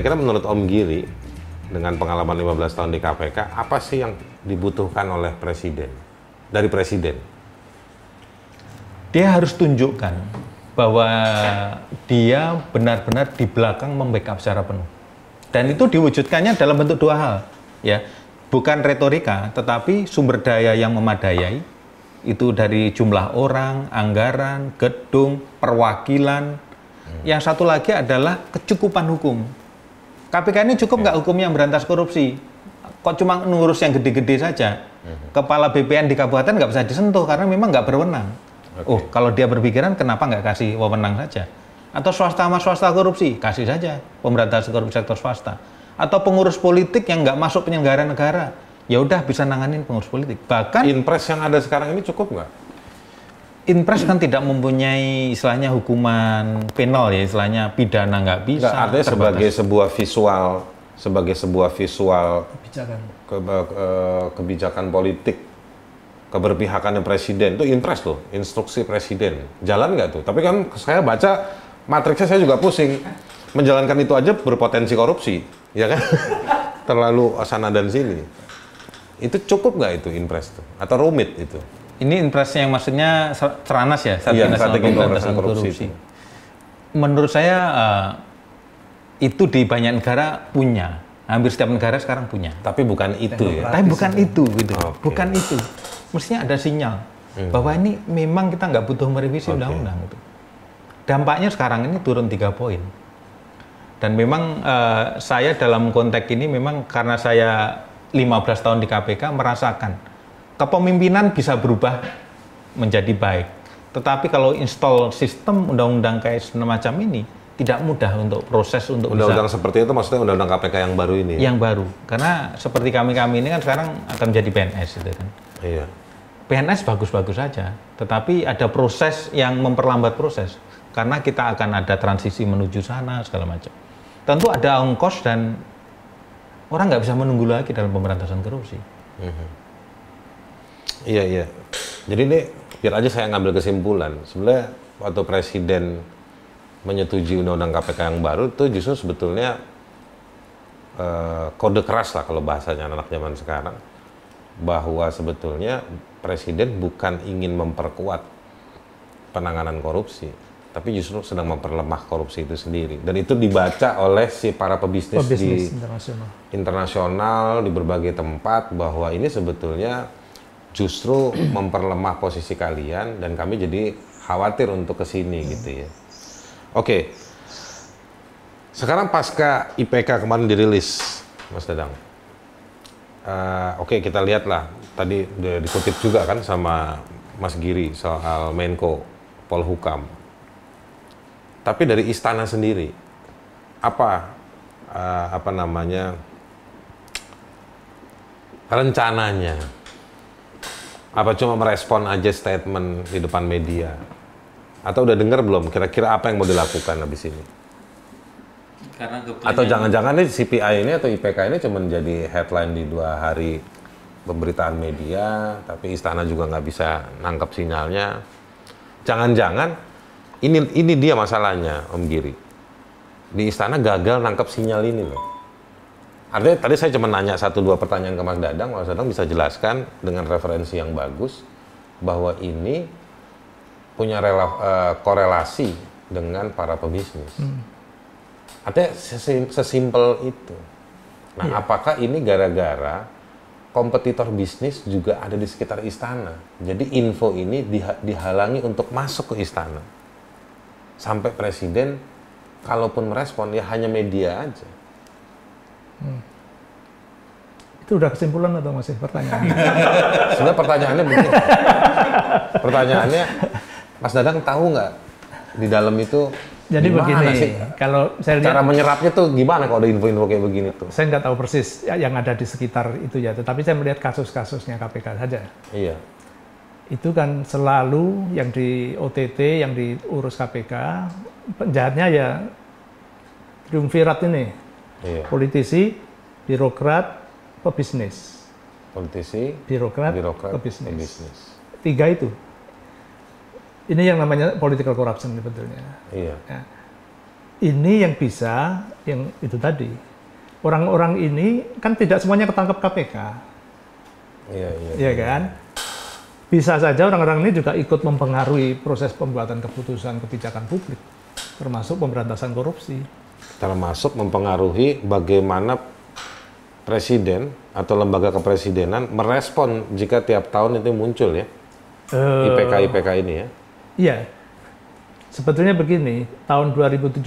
Kira-kira menurut Om Giri, dengan pengalaman 15 tahun di KPK, apa sih yang dibutuhkan oleh Presiden? Dari Presiden? Dia harus tunjukkan bahwa dia benar-benar di belakang membackup secara penuh. Dan itu diwujudkannya dalam bentuk dua hal. ya Bukan retorika, tetapi sumber daya yang memadai, itu dari jumlah orang, anggaran, gedung, perwakilan. Hmm. Yang satu lagi adalah kecukupan hukum. KPK ini cukup nggak hukum yang berantas korupsi? Kok cuma ngurus yang gede-gede saja? Hmm. Kepala BPN di kabupaten nggak bisa disentuh karena memang nggak berwenang. Okay. Oh, kalau dia berpikiran kenapa nggak kasih wewenang saja? Atau swasta sama swasta korupsi, kasih saja pemberantasan korupsi sektor swasta. Atau pengurus politik yang nggak masuk penyelenggara negara, ya udah bisa nanganin pengurus politik. Bahkan Inpres yang ada sekarang ini cukup nggak? Inpres kan tidak mempunyai istilahnya hukuman penal ya, istilahnya pidana nggak bisa. Nggak, artinya terbatas. sebagai sebuah visual, sebagai sebuah visual kebijakan, ke, ke, kebijakan politik keberpihakan presiden itu impres tuh instruksi presiden jalan nggak tuh tapi kan saya baca matriksnya saya juga pusing menjalankan itu aja berpotensi korupsi ya kan terlalu sana dan sini itu cukup nggak itu impres itu atau rumit itu? Ini impresnya yang maksudnya Seranas ya, strategi iya, nasional pemberantasan korupsi. korupsi. Menurut saya uh, itu di banyak negara punya, hampir setiap negara sekarang punya. Tapi bukan itu ya. Tapi bukan itu gitu, okay. bukan itu. Mestinya ada sinyal hmm. bahwa ini memang kita nggak butuh merevisi undang-undang okay. itu. Dampaknya sekarang ini turun tiga poin. Dan memang uh, saya dalam konteks ini memang karena saya 15 tahun di KPK merasakan kepemimpinan bisa berubah menjadi baik. Tetapi kalau install sistem undang-undang kayak semacam ini tidak mudah untuk proses untuk undang-undang seperti itu maksudnya undang-undang KPK yang baru ini. Ya? Yang baru. Karena seperti kami-kami ini kan sekarang akan menjadi PNS gitu kan. Iya. PNS bagus-bagus saja, tetapi ada proses yang memperlambat proses karena kita akan ada transisi menuju sana segala macam. Tentu ada ongkos dan orang nggak bisa menunggu lagi dalam pemberantasan korupsi. Mm-hmm. Iya iya. Jadi ini biar aja saya ngambil kesimpulan. Sebenarnya waktu presiden menyetujui undang-undang KPK yang baru itu justru sebetulnya uh, kode keras lah kalau bahasanya anak zaman sekarang bahwa sebetulnya presiden bukan ingin memperkuat penanganan korupsi, tapi justru sedang memperlemah korupsi itu sendiri. Dan itu dibaca oleh si para pebisnis, pebisnis di internasional. internasional di berbagai tempat bahwa ini sebetulnya justru memperlemah posisi kalian dan kami jadi khawatir untuk ke sini hmm. gitu ya. Oke. Sekarang pasca IPK kemarin dirilis, Mas Dadang. Uh, Oke, okay, kita lihatlah tadi dikutip juga kan sama Mas Giri soal Menko Polhukam tapi dari istana sendiri apa uh, apa namanya rencananya apa cuma merespon aja statement di depan media atau udah dengar belum kira-kira apa yang mau dilakukan habis ini Karena atau jangan-jangan ini CPI ini atau IPK ini cuma jadi headline di dua hari pemberitaan media tapi istana juga nggak bisa nangkap sinyalnya jangan-jangan ini ini dia masalahnya Om Giri. Di istana gagal nangkap sinyal ini loh. Artinya tadi saya cuma nanya satu dua pertanyaan ke Mas Dadang, Mas Dadang bisa jelaskan dengan referensi yang bagus bahwa ini punya rela, uh, korelasi dengan para pebisnis. Hmm. Artinya sesim, sesimpel itu. Nah, iya. apakah ini gara-gara kompetitor bisnis juga ada di sekitar istana? Jadi info ini dihalangi untuk masuk ke istana sampai presiden kalaupun merespon ya hanya media aja. Hmm. Itu udah kesimpulan atau masih pertanyaan? Sebenarnya pertanyaannya begini. pertanyaannya, Mas Dadang tahu nggak di dalam itu jadi begini, sih? kalau saya lihat cara menyerapnya tuh gimana kalau ada info-info kayak begini tuh? Saya nggak tahu persis yang ada di sekitar itu ya, tetapi saya melihat kasus-kasusnya KPK saja. Iya itu kan selalu yang di OTT, yang diurus KPK, penjahatnya ya triumvirat ini. Iya. Politisi, birokrat, pebisnis. Politisi, birokrat, birokrat pebisnis. pebisnis. Tiga itu. Ini yang namanya political corruption sebetulnya. Iya. Ya. ini yang bisa, yang itu tadi. Orang-orang ini kan tidak semuanya ketangkep KPK, Iya, iya. ya kan? Bisa saja orang-orang ini juga ikut mempengaruhi proses pembuatan keputusan kebijakan publik, termasuk pemberantasan korupsi. Termasuk mempengaruhi bagaimana presiden atau lembaga kepresidenan merespon jika tiap tahun itu muncul ya Eh, IPK-IPK ini ya. Iya, sebetulnya begini, tahun 2017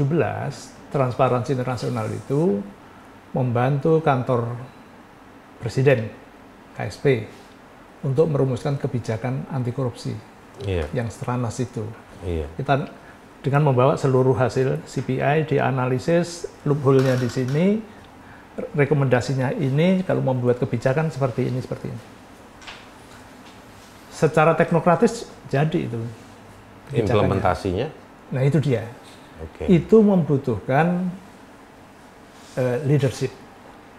Transparansi Internasional itu membantu kantor presiden KSP untuk merumuskan kebijakan anti korupsi Iya, yang stranas itu. iya. Kita dengan membawa seluruh hasil CPI dianalisis loophole-nya di sini, rekomendasinya ini kalau membuat kebijakan seperti ini seperti ini. Secara teknokratis jadi itu. Implementasinya, Nah itu dia. oke. Itu membutuhkan eh, leadership,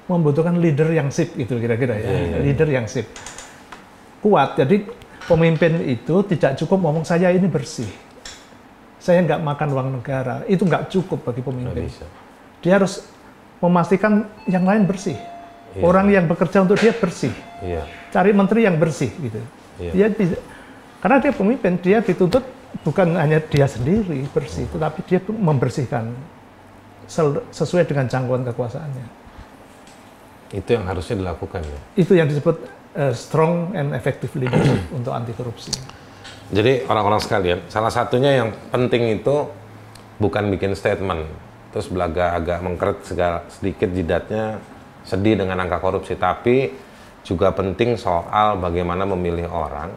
membutuhkan leader yang sip itu kira-kira ya, Iya, iya, iya. leader yang sip, kuat. Jadi pemimpin itu tidak cukup ngomong saya ini bersih, saya nggak makan uang negara, itu nggak cukup bagi pemimpin. bisa. Dia harus memastikan yang lain bersih, Iya. orang yang bekerja untuk dia bersih, Iya, cari menteri yang bersih gitu. Iya. Dia tidak, karena dia pemimpin, dia dituntut bukan hanya dia sendiri bersih, tetapi dia membersihkan sesuai dengan jangkauan kekuasaannya. itu yang harusnya dilakukan ya. Itu yang disebut eh, strong and effective leadership untuk anti korupsi. Jadi orang-orang sekalian, salah satunya yang penting itu bukan bikin statement, terus belaga agak mengkeret segala sedikit jidatnya sedih dengan angka korupsi, tapi juga penting soal bagaimana memilih orang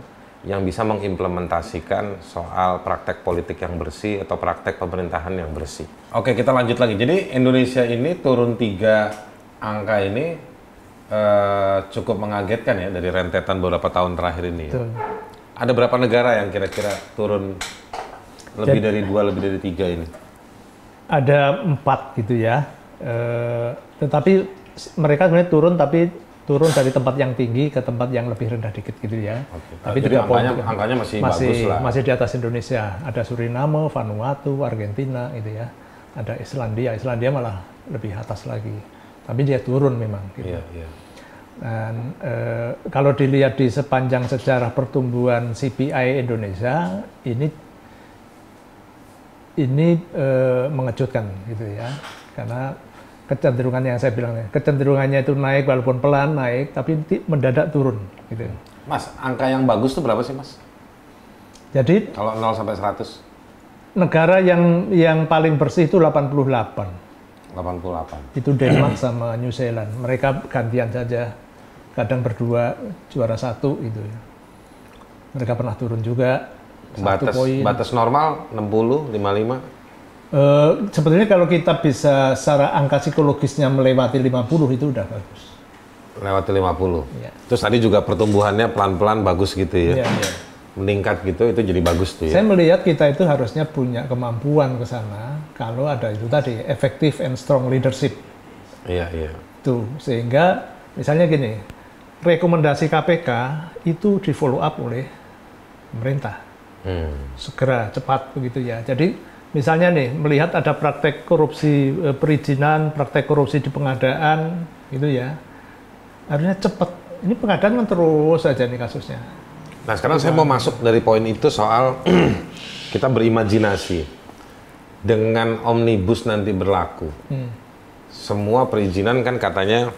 yang bisa mengimplementasikan soal praktek politik yang bersih atau praktek pemerintahan yang bersih. Oke, kita lanjut lagi. Jadi Indonesia ini turun tiga angka ini eh, cukup mengagetkan ya dari rentetan beberapa tahun terakhir ini. ya. Betul. Ada berapa negara yang kira-kira turun lebih dari dua, lebih dari tiga ini? Ada empat gitu ya, Eh, tetapi mereka sebenarnya turun tapi turun dari tempat yang tinggi ke tempat yang lebih rendah dikit gitu ya. Oke. Tapi Jadi poin angkanya- juga. angkanya masih masih bagus lah. masih di atas Indonesia. Ada Suriname, Vanuatu, Argentina gitu ya. Ada Islandia, Islandia malah lebih atas lagi. Tapi dia turun memang. Gitu. Iya, iya. Dan eh, kalau dilihat di sepanjang sejarah pertumbuhan CPI Indonesia ini ini eh, mengejutkan gitu ya, karena kecenderungan yang saya bilang ya, kecenderungannya itu naik walaupun pelan naik, tapi mendadak turun gitu. Mas, angka yang bagus itu berapa sih, Mas? Jadi Kalau 0 sampai 100? negara yang yang paling bersih itu 88, 88. itu Denmark sama New Zealand. Mereka gantian saja, kadang berdua juara satu itu. ya. Mereka pernah turun juga Batas, poin. batas normal 60, 55? Eh, sebetulnya kalau kita bisa secara angka psikologisnya melewati 50 itu udah bagus. Lewati 50. Iya. Terus tadi juga pertumbuhannya pelan-pelan bagus gitu ya. Iya, iya. Meningkat gitu, itu jadi bagus tuh ya. Saya melihat kita itu harusnya punya kemampuan ke sana kalau ada itu tadi effective and strong leadership Iya, iya. itu sehingga misalnya gini rekomendasi KPK itu di follow up oleh pemerintah Hmm. segera cepat begitu ya. Jadi misalnya nih melihat ada praktek korupsi eh, perizinan, praktek korupsi di pengadaan gitu ya. Harusnya cepat. Ini pengadaan kan terus saja nih kasusnya. Nah sekarang saya mau masuk dari poin itu soal kita berimajinasi dengan omnibus nanti berlaku. Hmm. Semua perizinan kan katanya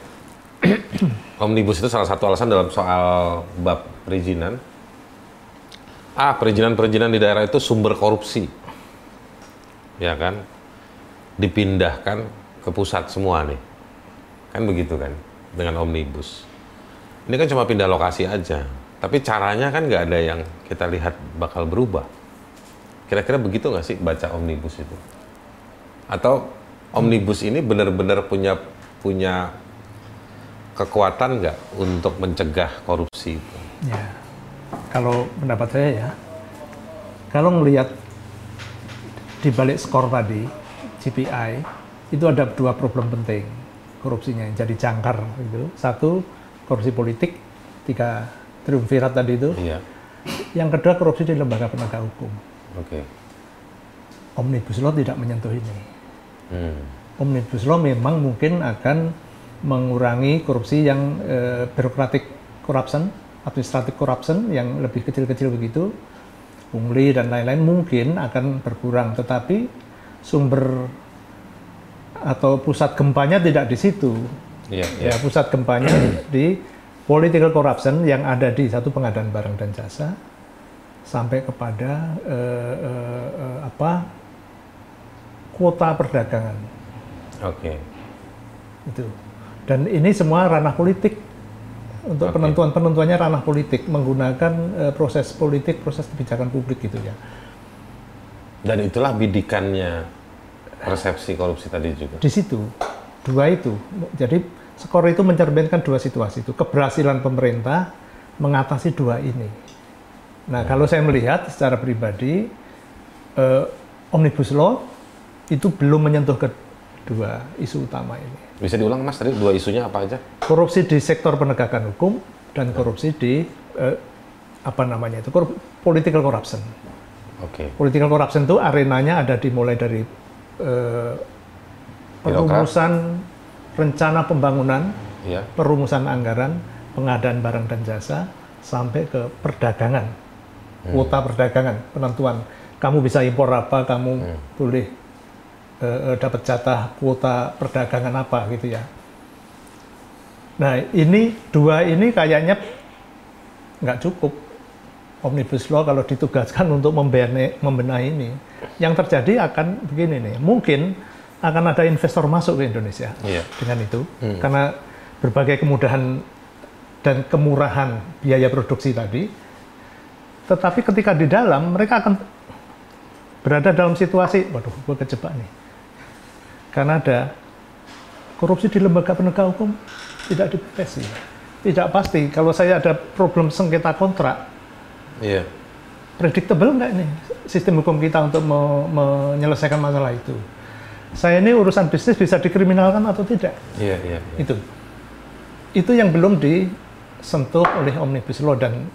omnibus itu salah satu alasan dalam soal bab perizinan. Ah perizinan-perizinan di daerah itu sumber korupsi, ya kan? Dipindahkan ke pusat semua nih, kan begitu kan? Dengan omnibus. Ini kan cuma pindah lokasi aja. Tapi caranya kan nggak ada yang kita lihat bakal berubah. Kira-kira begitu nggak sih baca omnibus itu? Atau omnibus ini benar-benar punya punya kekuatan nggak untuk mencegah korupsi itu? Ya. Kalau pendapat saya ya, kalau melihat di balik skor tadi CPI itu ada dua problem penting korupsinya yang jadi jangkar itu. Satu korupsi politik, tiga triumvirat tadi itu. Iya. Yang kedua korupsi di lembaga penegak hukum. Oke. Omnibus Law tidak menyentuh ini. Hmm. Omnibus Law memang mungkin akan mengurangi korupsi yang eh, birokratik corruption, administratif corruption yang lebih kecil-kecil begitu, pungli dan lain-lain mungkin akan berkurang. Tetapi sumber atau pusat gempanya tidak di situ. Iya, Ya, pusat gempanya di political corruption yang ada di satu pengadaan barang dan jasa sampai kepada eh, eh, eh, apa kuota perdagangan Oke. itu. Dan ini semua ranah politik untuk Oke. penentuan penentuannya ranah politik menggunakan eh, proses politik proses kebijakan publik gitu ya. Dan itulah bidikannya persepsi korupsi tadi juga. Di situ dua itu. Jadi skor itu mencerminkan dua situasi itu keberhasilan pemerintah mengatasi dua ini. Nah kalau saya melihat secara pribadi eh, omnibus law itu belum menyentuh kedua isu utama ini. Bisa diulang Mas tadi dua isunya apa aja? korupsi di sektor penegakan hukum dan korupsi di eh, apa namanya itu korup- political corruption. Oke. Political corruption itu arenanya ada dimulai dari eh, perumusan rencana pembangunan, Iya. perumusan anggaran, pengadaan barang dan jasa sampai ke perdagangan, kuota perdagangan, penentuan kamu bisa impor apa, kamu boleh eh, eh, dapat jatah kuota perdagangan apa gitu ya. Nah ini dua ini kayaknya nggak cukup omnibus law kalau ditugaskan untuk membenahi, membenahi ini. Yang terjadi akan begini nih, mungkin akan ada investor masuk ke Indonesia Iya. dengan itu, karena berbagai kemudahan dan kemurahan biaya produksi tadi. Tetapi ketika di dalam mereka akan berada dalam situasi, waduh, gue kejebak nih. Karena ada korupsi di lembaga penegak hukum tidak dideteksi, tidak pasti. Kalau saya ada problem sengketa kontrak, Iya. predictable nggak nih sistem hukum kita untuk me- menyelesaikan masalah itu? Saya ini urusan bisnis bisa dikriminalkan atau tidak? Iya, iya. iya. Itu. Itu yang belum disentuh oleh omnibus law dan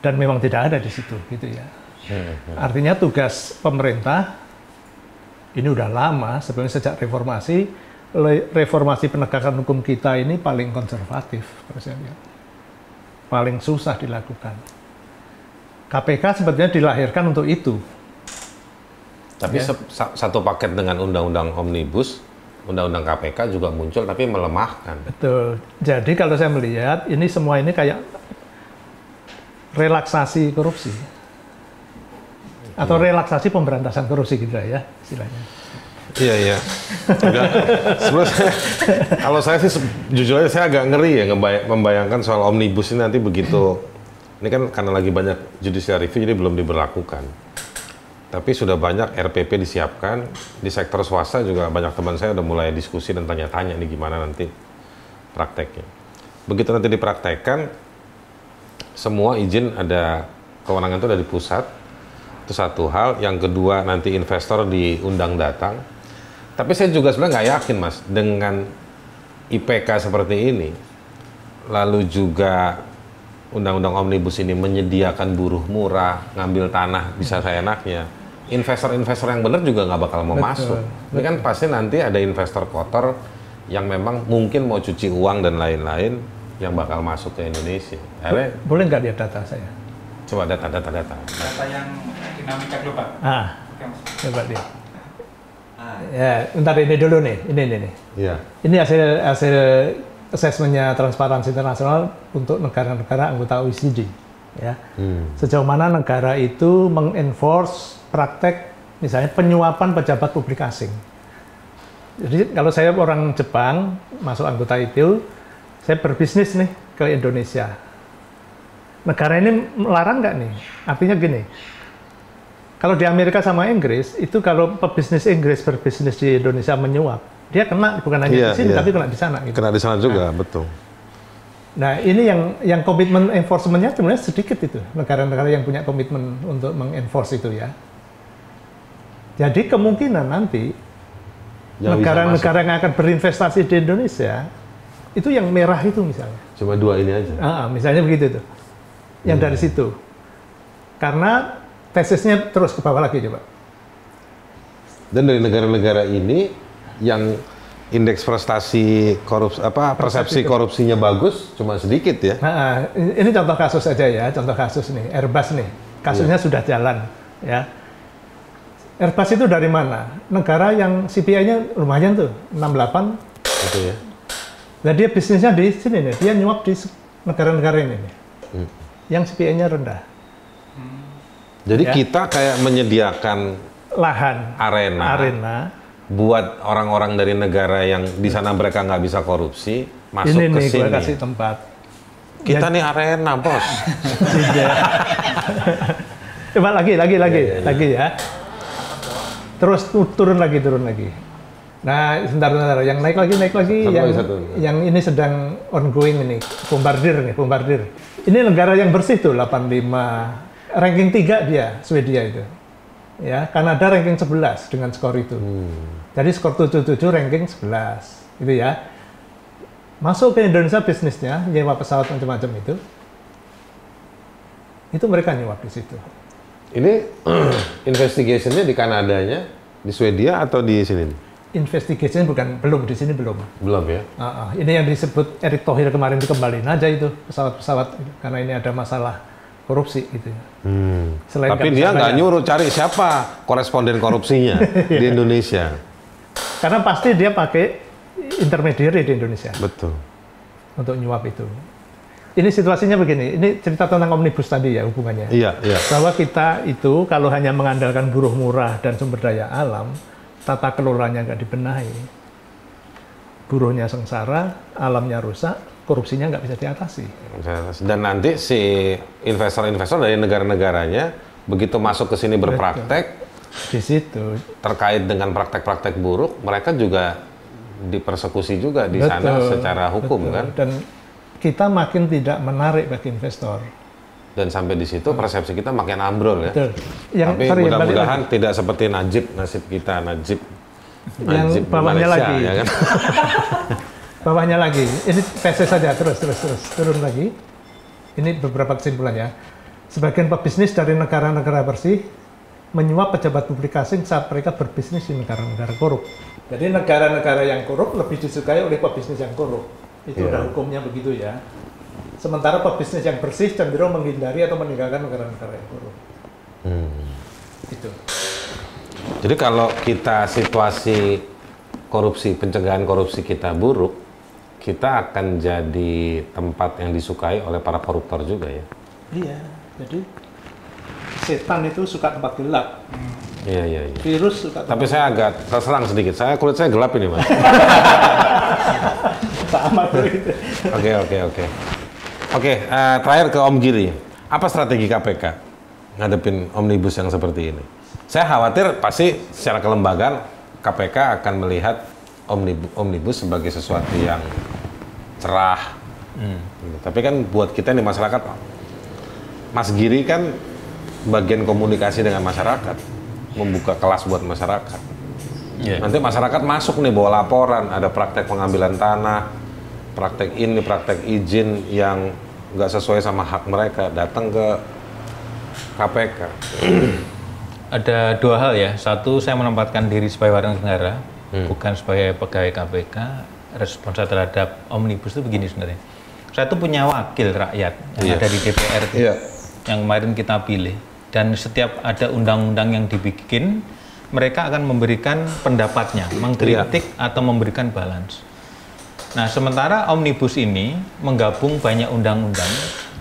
dan memang tidak ada di situ gitu ya. Hmm, Artinya tugas pemerintah ini udah lama sebenarnya sejak reformasi reformasi penegakan hukum kita ini paling konservatif lihat. Paling susah dilakukan. KPK sebetulnya dilahirkan untuk itu. Tapi Ya. satu paket dengan undang-undang omnibus, undang-undang KPK juga muncul tapi melemahkan. Betul. Jadi kalau saya melihat ini semua ini kayak relaksasi korupsi atau relaksasi pemberantasan korupsi gitu ya istilahnya. Iya iya. Sebenarnya kalau saya sih jujur aja saya agak ngeri ya membayangkan soal omnibus ini nanti begitu. Ini kan karena lagi banyak judicial review jadi belum diberlakukan. Tapi sudah banyak RPP disiapkan di sektor swasta juga banyak teman saya udah mulai diskusi dan tanya-tanya nih gimana nanti prakteknya. Begitu nanti dipraktekkan semua izin ada kewenangan itu dari pusat itu satu hal. Yang kedua nanti investor diundang datang. Tapi saya juga sebenarnya nggak yakin mas dengan IPK seperti ini. Lalu juga undang-undang omnibus ini menyediakan buruh murah ngambil tanah bisa saya enaknya investor-investor yang benar juga nggak bakal mau Betul, masuk. Ini kan pasti nanti ada investor kotor yang memang mungkin mau cuci uang dan lain-lain yang bakal masuk ke Indonesia. Akhirnya Boleh nggak lihat data saya? coba data data data. Data yang dinamika global. Ah, Oke, Mas. coba lihat. Ya, ntar ini dulu nih, ini ini nih. iya Ini hasil hasil asesmennya Transparansi Internasional untuk negara-negara anggota OECD. Ya, Hmm. sejauh mana negara itu mengenforce praktek misalnya penyuapan pejabat publik asing. Jadi kalau saya orang Jepang masuk anggota itu, saya berbisnis nih ke Indonesia. Negara ini melarang nggak nih? Artinya gini, kalau di Amerika sama Inggris itu kalau pebisnis Inggris berbisnis di Indonesia menyuap, dia kena bukan hanya Iya, di sini iya. tapi kena di sana. Gitu. kena di sana juga betul Nah ini yang yang komitmen enforcementnya sebenarnya sedikit itu negara-negara yang punya komitmen untuk mengenforce itu ya. Jadi kemungkinan nanti negara-negara yang akan berinvestasi di Indonesia itu yang merah itu misalnya. Cuma dua ini aja. Ah, misalnya begitu tuh. Yang dari situ. Karena tesisnya terus ke bawah lagi coba. Dan dari negara-negara ini yang indeks prestasi korupsi apa persepsi korupsinya bagus cuma sedikit ya. Nah, ini contoh kasus aja ya, contoh kasus nih, Airbus nih, kasusnya Iya. sudah jalan, ya. Airbus itu dari mana? Negara yang CPI-nya lumayan tuh, 68. Gitu ya. Nah dia bisnisnya di sini nih, dia nyuap di negara-negara ini nih, Hmm. yang CPI-nya rendah. Jadi Ya. kita kayak menyediakan Lahan, arena, arena, buat orang-orang dari negara yang di sana mereka nggak bisa korupsi masuk ini ke nih gue sini. kasih tempat. Kita nih arena, Bos. Tidak. Coba lagi, lagi, lagi, Iya, lagi ya. Terus tu- turun lagi, turun lagi. Nah, sebentar, sebentar. Yang naik lagi, naik lagi. Satu yang, lagi, satu. yang ini sedang ongoing ini, bombardir nih, bombardir. Ini negara yang bersih tuh, 85. Ranking 3 dia, Swedia itu. Ya, Kanada ranking 11 dengan skor itu. Hmm. Jadi skor 77 ranking 11. Gitu ya. Masuk ke Indonesia bisnisnya, nyewa pesawat macam-macam itu. Itu mereka nyuap di situ. Ini investigationnya di Kanadanya, di Swedia atau di sini? Investigation bukan belum di sini belum. Belum ya. Ah, ah. Ini yang disebut Erick Thohir kemarin dikembalin aja itu pesawat-pesawat karena ini ada masalah korupsi gitu. Hmm. Selain Tapi dia nggak bayar. nyuruh cari siapa koresponden korupsinya di Indonesia. Karena pasti dia pakai intermediary di Indonesia Betul. untuk nyuap itu. Ini situasinya begini. Ini cerita tentang omnibus tadi ya hubungannya. Iya, iya. bahwa kita itu kalau hanya mengandalkan buruh murah dan sumber daya alam, tata kelolanya nggak dibenahi, buruhnya sengsara, alamnya rusak, korupsinya nggak bisa diatasi. Dan nanti si investor-investor dari negara-negaranya begitu masuk ke sini berpraktek Di situ, terkait dengan praktek-praktek buruk, mereka juga dipersekusi juga di sana Betul, secara hukum betul. kan. Dan kita makin tidak menarik bagi investor. Dan sampai di situ persepsi kita makin ambrol ya. Betul. Yang Tapi mudah-mudahan tidak seperti Najib nasib kita Najib. Yang Najib bawahnya Malaysia, lagi. ya kan? Bawahnya lagi, ini PC saja terus terus terus turun lagi. Ini beberapa kesimpulannya. Sebagian pebisnis dari negara-negara bersih menyuap pejabat publik asing saat mereka berbisnis di negara-negara korup. Jadi negara-negara yang korup lebih disukai oleh pebisnis yang korup. Itu Iya. udah hukumnya begitu ya. Sementara pebisnis yang bersih cenderung menghindari atau meninggalkan negara-negara yang korup. Hmm. Itu. Jadi kalau kita situasi korupsi, pencegahan korupsi kita buruk, kita akan jadi tempat yang disukai oleh para koruptor juga ya. Iya. Jadi setan itu suka tempat gelap, Iya, iya, iya. virus suka tempat Tapi saya agak terserang sedikit. Saya kulit saya gelap ini, Mas. sama itu. Oke, oke, oke. Oke, eh, terakhir ke Om Giri. Apa strategi KPK ngadepin omnibus yang seperti ini? Saya khawatir pasti secara kelembagaan KPK akan melihat omnibus, omnibus sebagai sesuatu yang cerah. Gitu. Tapi kan buat kita di masyarakat, Mas Giri kan bagian komunikasi dengan masyarakat, membuka kelas buat masyarakat. Iya. Nanti masyarakat masuk nih bawa laporan, ada praktek pengambilan tanah, praktek ini, praktek izin yang nggak sesuai sama hak mereka, datang ke KPK. Ada dua hal ya. Satu, saya menempatkan diri sebagai warga negara, Hmm. bukan sebagai pegawai KPK. Respon saya terhadap omnibus itu begini sebenarnya. Saya tuh punya wakil rakyat yang Iya. ada di DPR itu, Iya. yang kemarin kita pilih. Dan setiap ada undang-undang yang dibikin, mereka akan memberikan pendapatnya, mengkritik Iya. atau memberikan balance. Nah, sementara omnibus ini menggabung banyak undang-undang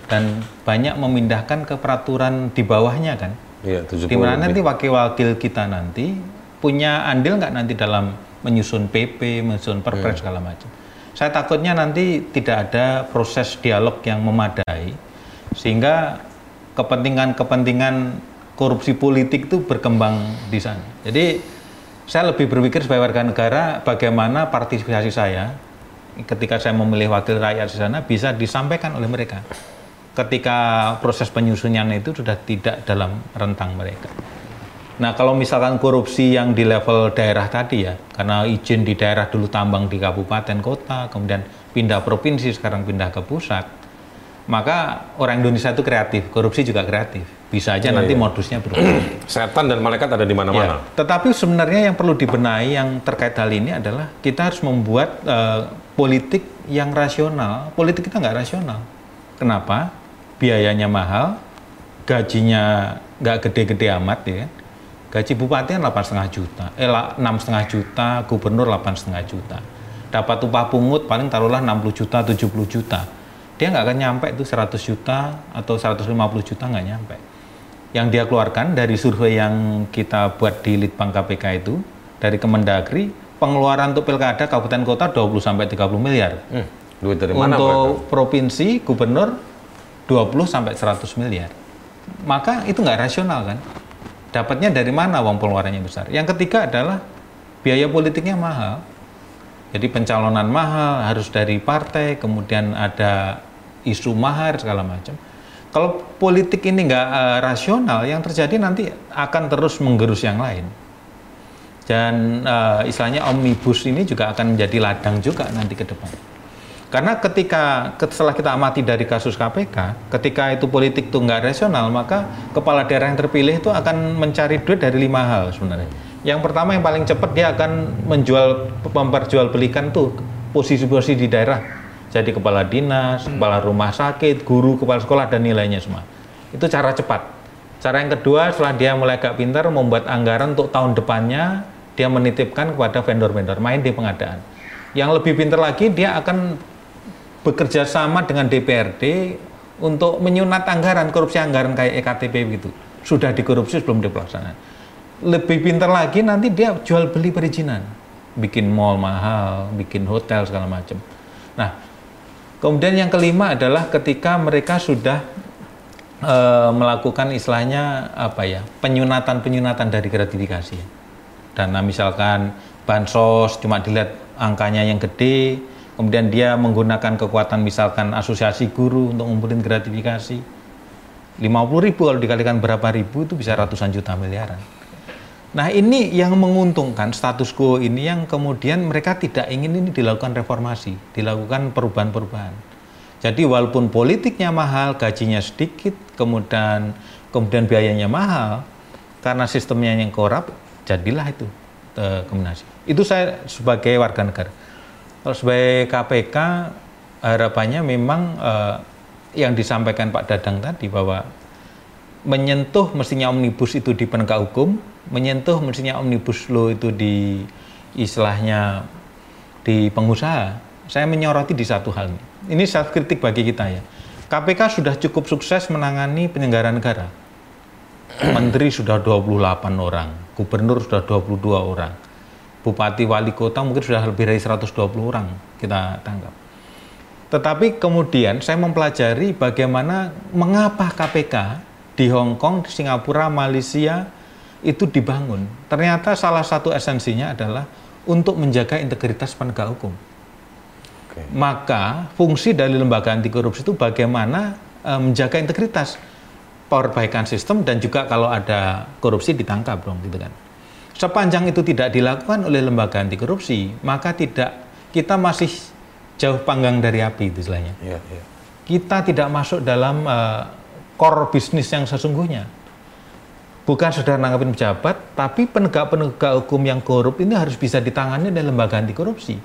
dan banyak memindahkan ke peraturan di bawahnya kan. Iya, 70 Di mana nanti wakil-wakil kita nanti punya andil nggak nanti dalam menyusun PP, menyusun perpres segala macam. Saya takutnya nanti tidak ada proses dialog yang memadai sehingga kepentingan-kepentingan korupsi politik itu berkembang di sana. Jadi saya lebih berpikir sebagai warga negara bagaimana partisipasi saya ketika saya memilih wakil rakyat di sana bisa disampaikan oleh mereka ketika proses penyusunan itu sudah tidak dalam rentang mereka. Nah, kalau misalkan korupsi yang di level daerah tadi ya, karena izin di daerah dulu tambang di kabupaten kota, kemudian pindah provinsi, sekarang pindah ke pusat. maka orang Indonesia itu kreatif, korupsi juga kreatif. Bisa aja Iya, nanti iya. modusnya berubah. Setan dan malaikat ada di mana-mana. Ya, tetapi sebenarnya yang perlu dibenahi yang terkait hal ini adalah kita harus membuat eh, politik yang rasional. Politik kita nggak rasional. Kenapa? Biayanya mahal, gajinya nggak gede-gede amat ya. Gaji bupati kan 8,5 juta, eh la- 6,5 juta, gubernur 8,5 juta. Dapat upah pungut paling taruhlah 60 juta, 70 juta. Dia nggak akan nyampe itu 100 juta atau 150 juta nggak nyampe yang dia keluarkan dari survei yang kita buat di Litbang KPK itu dari Kemendagri pengeluaran untuk pilkada kabupaten kota 20 sampai 30 miliar. Hmm, duit dari mana mereka? Untuk provinsi gubernur 20 sampai 100 miliar. Maka itu nggak rasional kan? Dapatnya dari mana uang pengeluarannya besar? Yang ketiga adalah biaya politiknya mahal. Jadi pencalonan mahal harus dari partai, kemudian ada isu mahar segala macam. Kalau politik ini nggak eh, rasional, yang terjadi nanti akan terus menggerus yang lain. Dan eh, istilahnya omnibus ini juga akan menjadi ladang juga nanti ke depan. Karena ketika ke- setelah kita amati dari kasus KPK, ketika itu politik itu nggak rasional, maka kepala daerah yang terpilih itu akan mencari duit dari lima hal sebenarnya. Yang pertama yang paling cepat dia akan menjual, memperjualbelikan tuh posisi-posisi di daerah. Jadi kepala dinas, kepala rumah sakit, guru, kepala sekolah dan nilainya semua. Itu cara cepat. Cara yang kedua setelah dia mulai agak pintar membuat anggaran untuk tahun depannya dia menitipkan kepada vendor-vendor main di pengadaan. Yang lebih pintar lagi dia akan bekerja sama dengan DPRD untuk menyunat anggaran korupsi anggaran kayak EKTP begitu. Sudah dikorupsi sebelum dipelaksanakan. Lebih pintar lagi nanti dia jual beli perizinan, bikin mall mahal, bikin hotel segala macam. Nah, kemudian yang kelima adalah ketika mereka sudah eh, melakukan istilahnya apa ya penyunatan penyunatan dari gratifikasi. Dana misalkan bansos cuma dilihat angkanya yang gede, kemudian dia menggunakan kekuatan misalkan asosiasi guru untuk ngumpulin gratifikasi. 50 ribu kalau dikalikan berapa ribu itu bisa ratusan juta miliaran. Nah ini yang menguntungkan status quo ini yang kemudian mereka tidak ingin ini dilakukan reformasi, dilakukan perubahan-perubahan. Jadi walaupun politiknya mahal, gajinya sedikit, kemudian kemudian biayanya mahal, karena sistemnya yang korup, jadilah itu eh, kombinasi. Itu saya sebagai warga negara. Kalau sebagai KPK harapannya memang eh, yang disampaikan Pak Dadang tadi bahwa menyentuh mestinya omnibus itu di penegak hukum, menyentuh mestinya omnibus law itu di istilahnya di pengusaha. Saya menyoroti di satu hal ini. Ini self kritik bagi kita ya. KPK sudah cukup sukses menangani penyelenggara negara. Menteri sudah 28 orang, gubernur sudah 22 orang, bupati wali kota mungkin sudah lebih dari 120 orang kita tangkap. Tetapi kemudian saya mempelajari bagaimana mengapa KPK di Hong Kong, di Singapura, Malaysia itu dibangun. Ternyata salah satu esensinya adalah untuk menjaga integritas penegak hukum. Oke. Maka fungsi dari lembaga anti korupsi itu bagaimana eh, menjaga integritas perbaikan sistem dan juga kalau ada korupsi ditangkap dong gitu kan. Sepanjang itu tidak dilakukan oleh lembaga anti korupsi, maka tidak kita masih jauh panggang dari api itu istilahnya. Iya. Kita tidak masuk dalam eh, core bisnis yang sesungguhnya. Bukan sekedar nanggapin pejabat, tapi penegak-penegak hukum yang korup ini harus bisa ditangani oleh lembaga anti korupsi.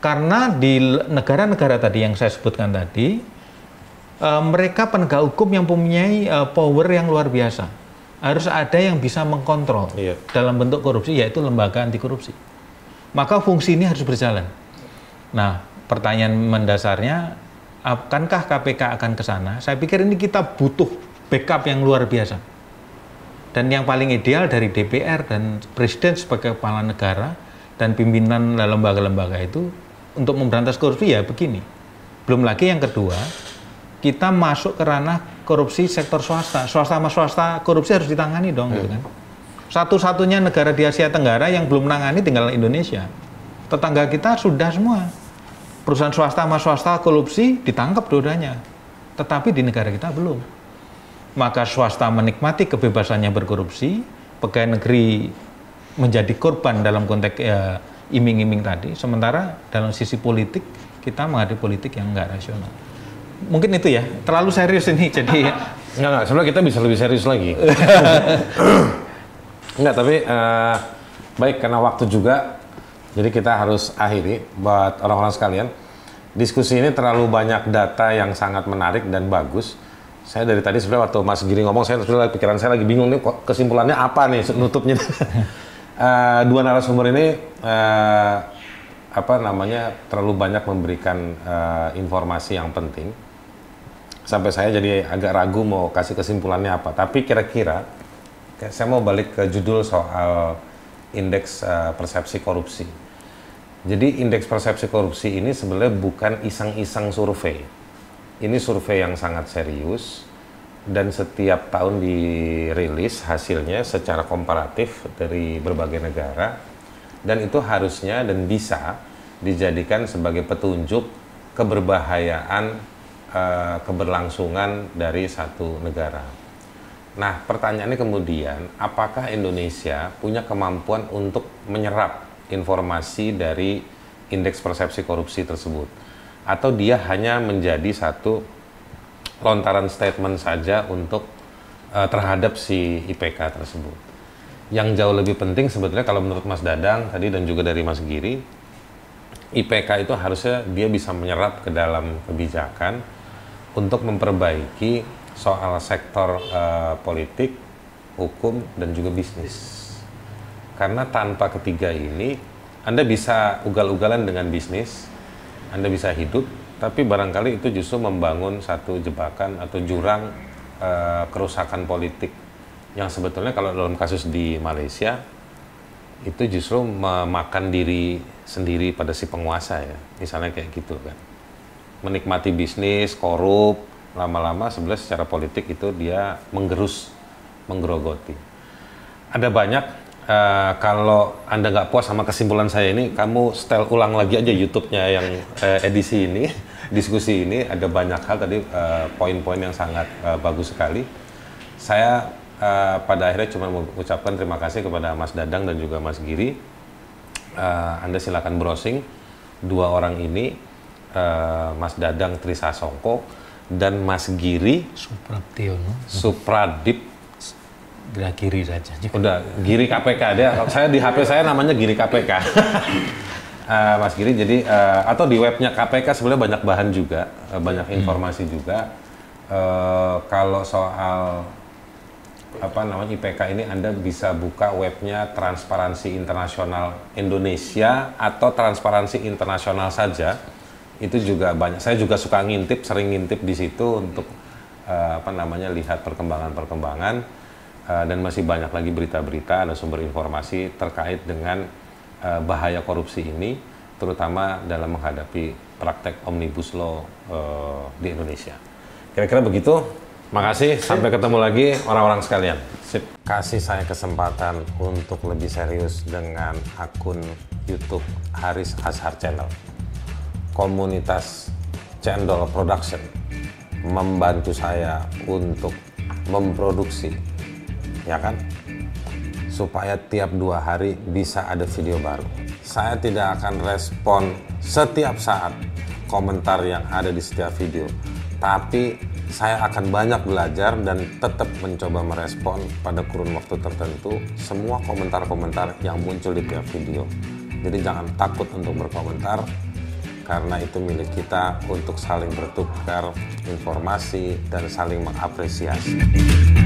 Karena di negara-negara tadi yang saya sebutkan tadi, eh, mereka penegak hukum yang mempunyai eh, power yang luar biasa. Harus ada yang bisa mengkontrol Iya. dalam bentuk korupsi, yaitu lembaga anti korupsi. Maka fungsi ini harus berjalan. Nah, pertanyaan mendasarnya, akankah KPK akan ke sana? Saya pikir ini kita butuh backup yang luar biasa. Dan yang paling ideal dari DPR dan Presiden sebagai kepala negara dan pimpinan lembaga-lembaga itu untuk memberantas korupsi ya begini. Belum lagi yang kedua, kita masuk ke ranah korupsi sektor swasta. Swasta sama swasta korupsi harus ditangani dong gitu kan. Satu-satunya negara di Asia Tenggara yang belum menangani tinggal Indonesia. Tetangga kita sudah semua. Perusahaan swasta sama swasta korupsi ditangkap dua-duanya. Tetapi di negara kita belum. Maka swasta menikmati kebebasannya berkorupsi, pegawai negeri menjadi korban dalam konteks ya, iming-iming tadi. Sementara dalam sisi politik kita menghadapi politik yang enggak rasional. Mungkin itu ya terlalu serius ini jadi Enggak, enggak. Sebenarnya kita bisa lebih serius lagi. enggak, tapi eh, baik karena waktu juga, jadi kita harus akhiri buat orang-orang sekalian. Diskusi ini terlalu banyak data yang sangat menarik dan bagus. Saya dari tadi sebenarnya waktu Mas Giri ngomong, saya sebenarnya pikiran saya lagi bingung nih kok kesimpulannya apa nih nutupnya. Eh, dua narasumber ini eh, apa namanya terlalu banyak memberikan eh, informasi yang penting sampai saya jadi agak ragu mau kasih kesimpulannya apa. Tapi kira-kira saya mau balik ke judul soal indeks uh, persepsi korupsi. Jadi indeks persepsi korupsi ini sebenarnya bukan iseng-iseng survei. Ini survei yang sangat serius dan setiap tahun dirilis hasilnya secara komparatif dari berbagai negara dan itu harusnya dan bisa dijadikan sebagai petunjuk keberbahayaan uh, keberlangsungan dari satu negara. Nah, pertanyaannya kemudian, apakah Indonesia punya kemampuan untuk menyerap informasi dari indeks persepsi korupsi tersebut? Atau dia hanya menjadi satu lontaran statement saja untuk uh, terhadap si IPK tersebut? Yang jauh lebih penting sebetulnya kalau menurut Mas Dadang tadi dan juga dari Mas Giri, IPK itu harusnya dia bisa menyerap ke dalam kebijakan untuk memperbaiki soal sektor uh, politik, hukum, dan juga bisnis. Karena tanpa ketiga ini, Anda bisa ugal-ugalan dengan bisnis, Anda bisa hidup, tapi barangkali itu justru membangun satu jebakan atau jurang uh, kerusakan politik. Yang sebetulnya kalau dalam kasus di Malaysia itu justru memakan diri sendiri pada si penguasa ya, misalnya kayak gitu kan menikmati bisnis, korup, lama-lama sebenarnya secara politik itu dia menggerus, menggerogoti. Ada banyak uh, kalau anda nggak puas sama kesimpulan saya ini, kamu setel ulang lagi aja YouTube-nya yang uh, edisi ini, diskusi ini ada banyak hal tadi uh, poin-poin yang sangat uh, bagus sekali. Saya uh, pada akhirnya cuma mengucapkan terima kasih kepada Mas Dadang dan juga Mas Giri. Uh, anda silakan browsing dua orang ini uh, Mas Dadang Trisasongko dan Mas Giri Supraptiono Supradip Gerak Giri saja. Udah Giri KPK dia. Saya di HP saya namanya Giri KPK. uh, eh, Mas Giri jadi uh, atau di webnya KPK sebenarnya banyak bahan juga, uh, banyak hmm. informasi hmm. juga. Uh, kalau soal apa namanya IPK ini Anda bisa buka webnya Transparansi Internasional Indonesia atau Transparansi Internasional saja itu juga banyak. Saya juga suka ngintip, sering ngintip di situ untuk uh, apa namanya lihat perkembangan-perkembangan uh, dan masih banyak lagi berita-berita dan sumber informasi terkait dengan uh, bahaya korupsi ini, terutama dalam menghadapi praktek omnibus law uh, di Indonesia. Kira-kira begitu. Makasih, sampai ketemu lagi orang-orang sekalian. Sip. Kasih saya kesempatan untuk lebih serius dengan akun YouTube Haris Ashar Channel komunitas Cendol Production membantu saya untuk memproduksi, ya kan? Supaya tiap dua hari bisa ada video baru. Saya tidak akan respon setiap saat komentar yang ada di setiap video, tapi saya akan banyak belajar dan tetap mencoba merespon pada kurun waktu tertentu semua komentar-komentar yang muncul di tiap video. Jadi jangan takut untuk berkomentar, karena itu milik kita untuk saling bertukar informasi dan saling mengapresiasi.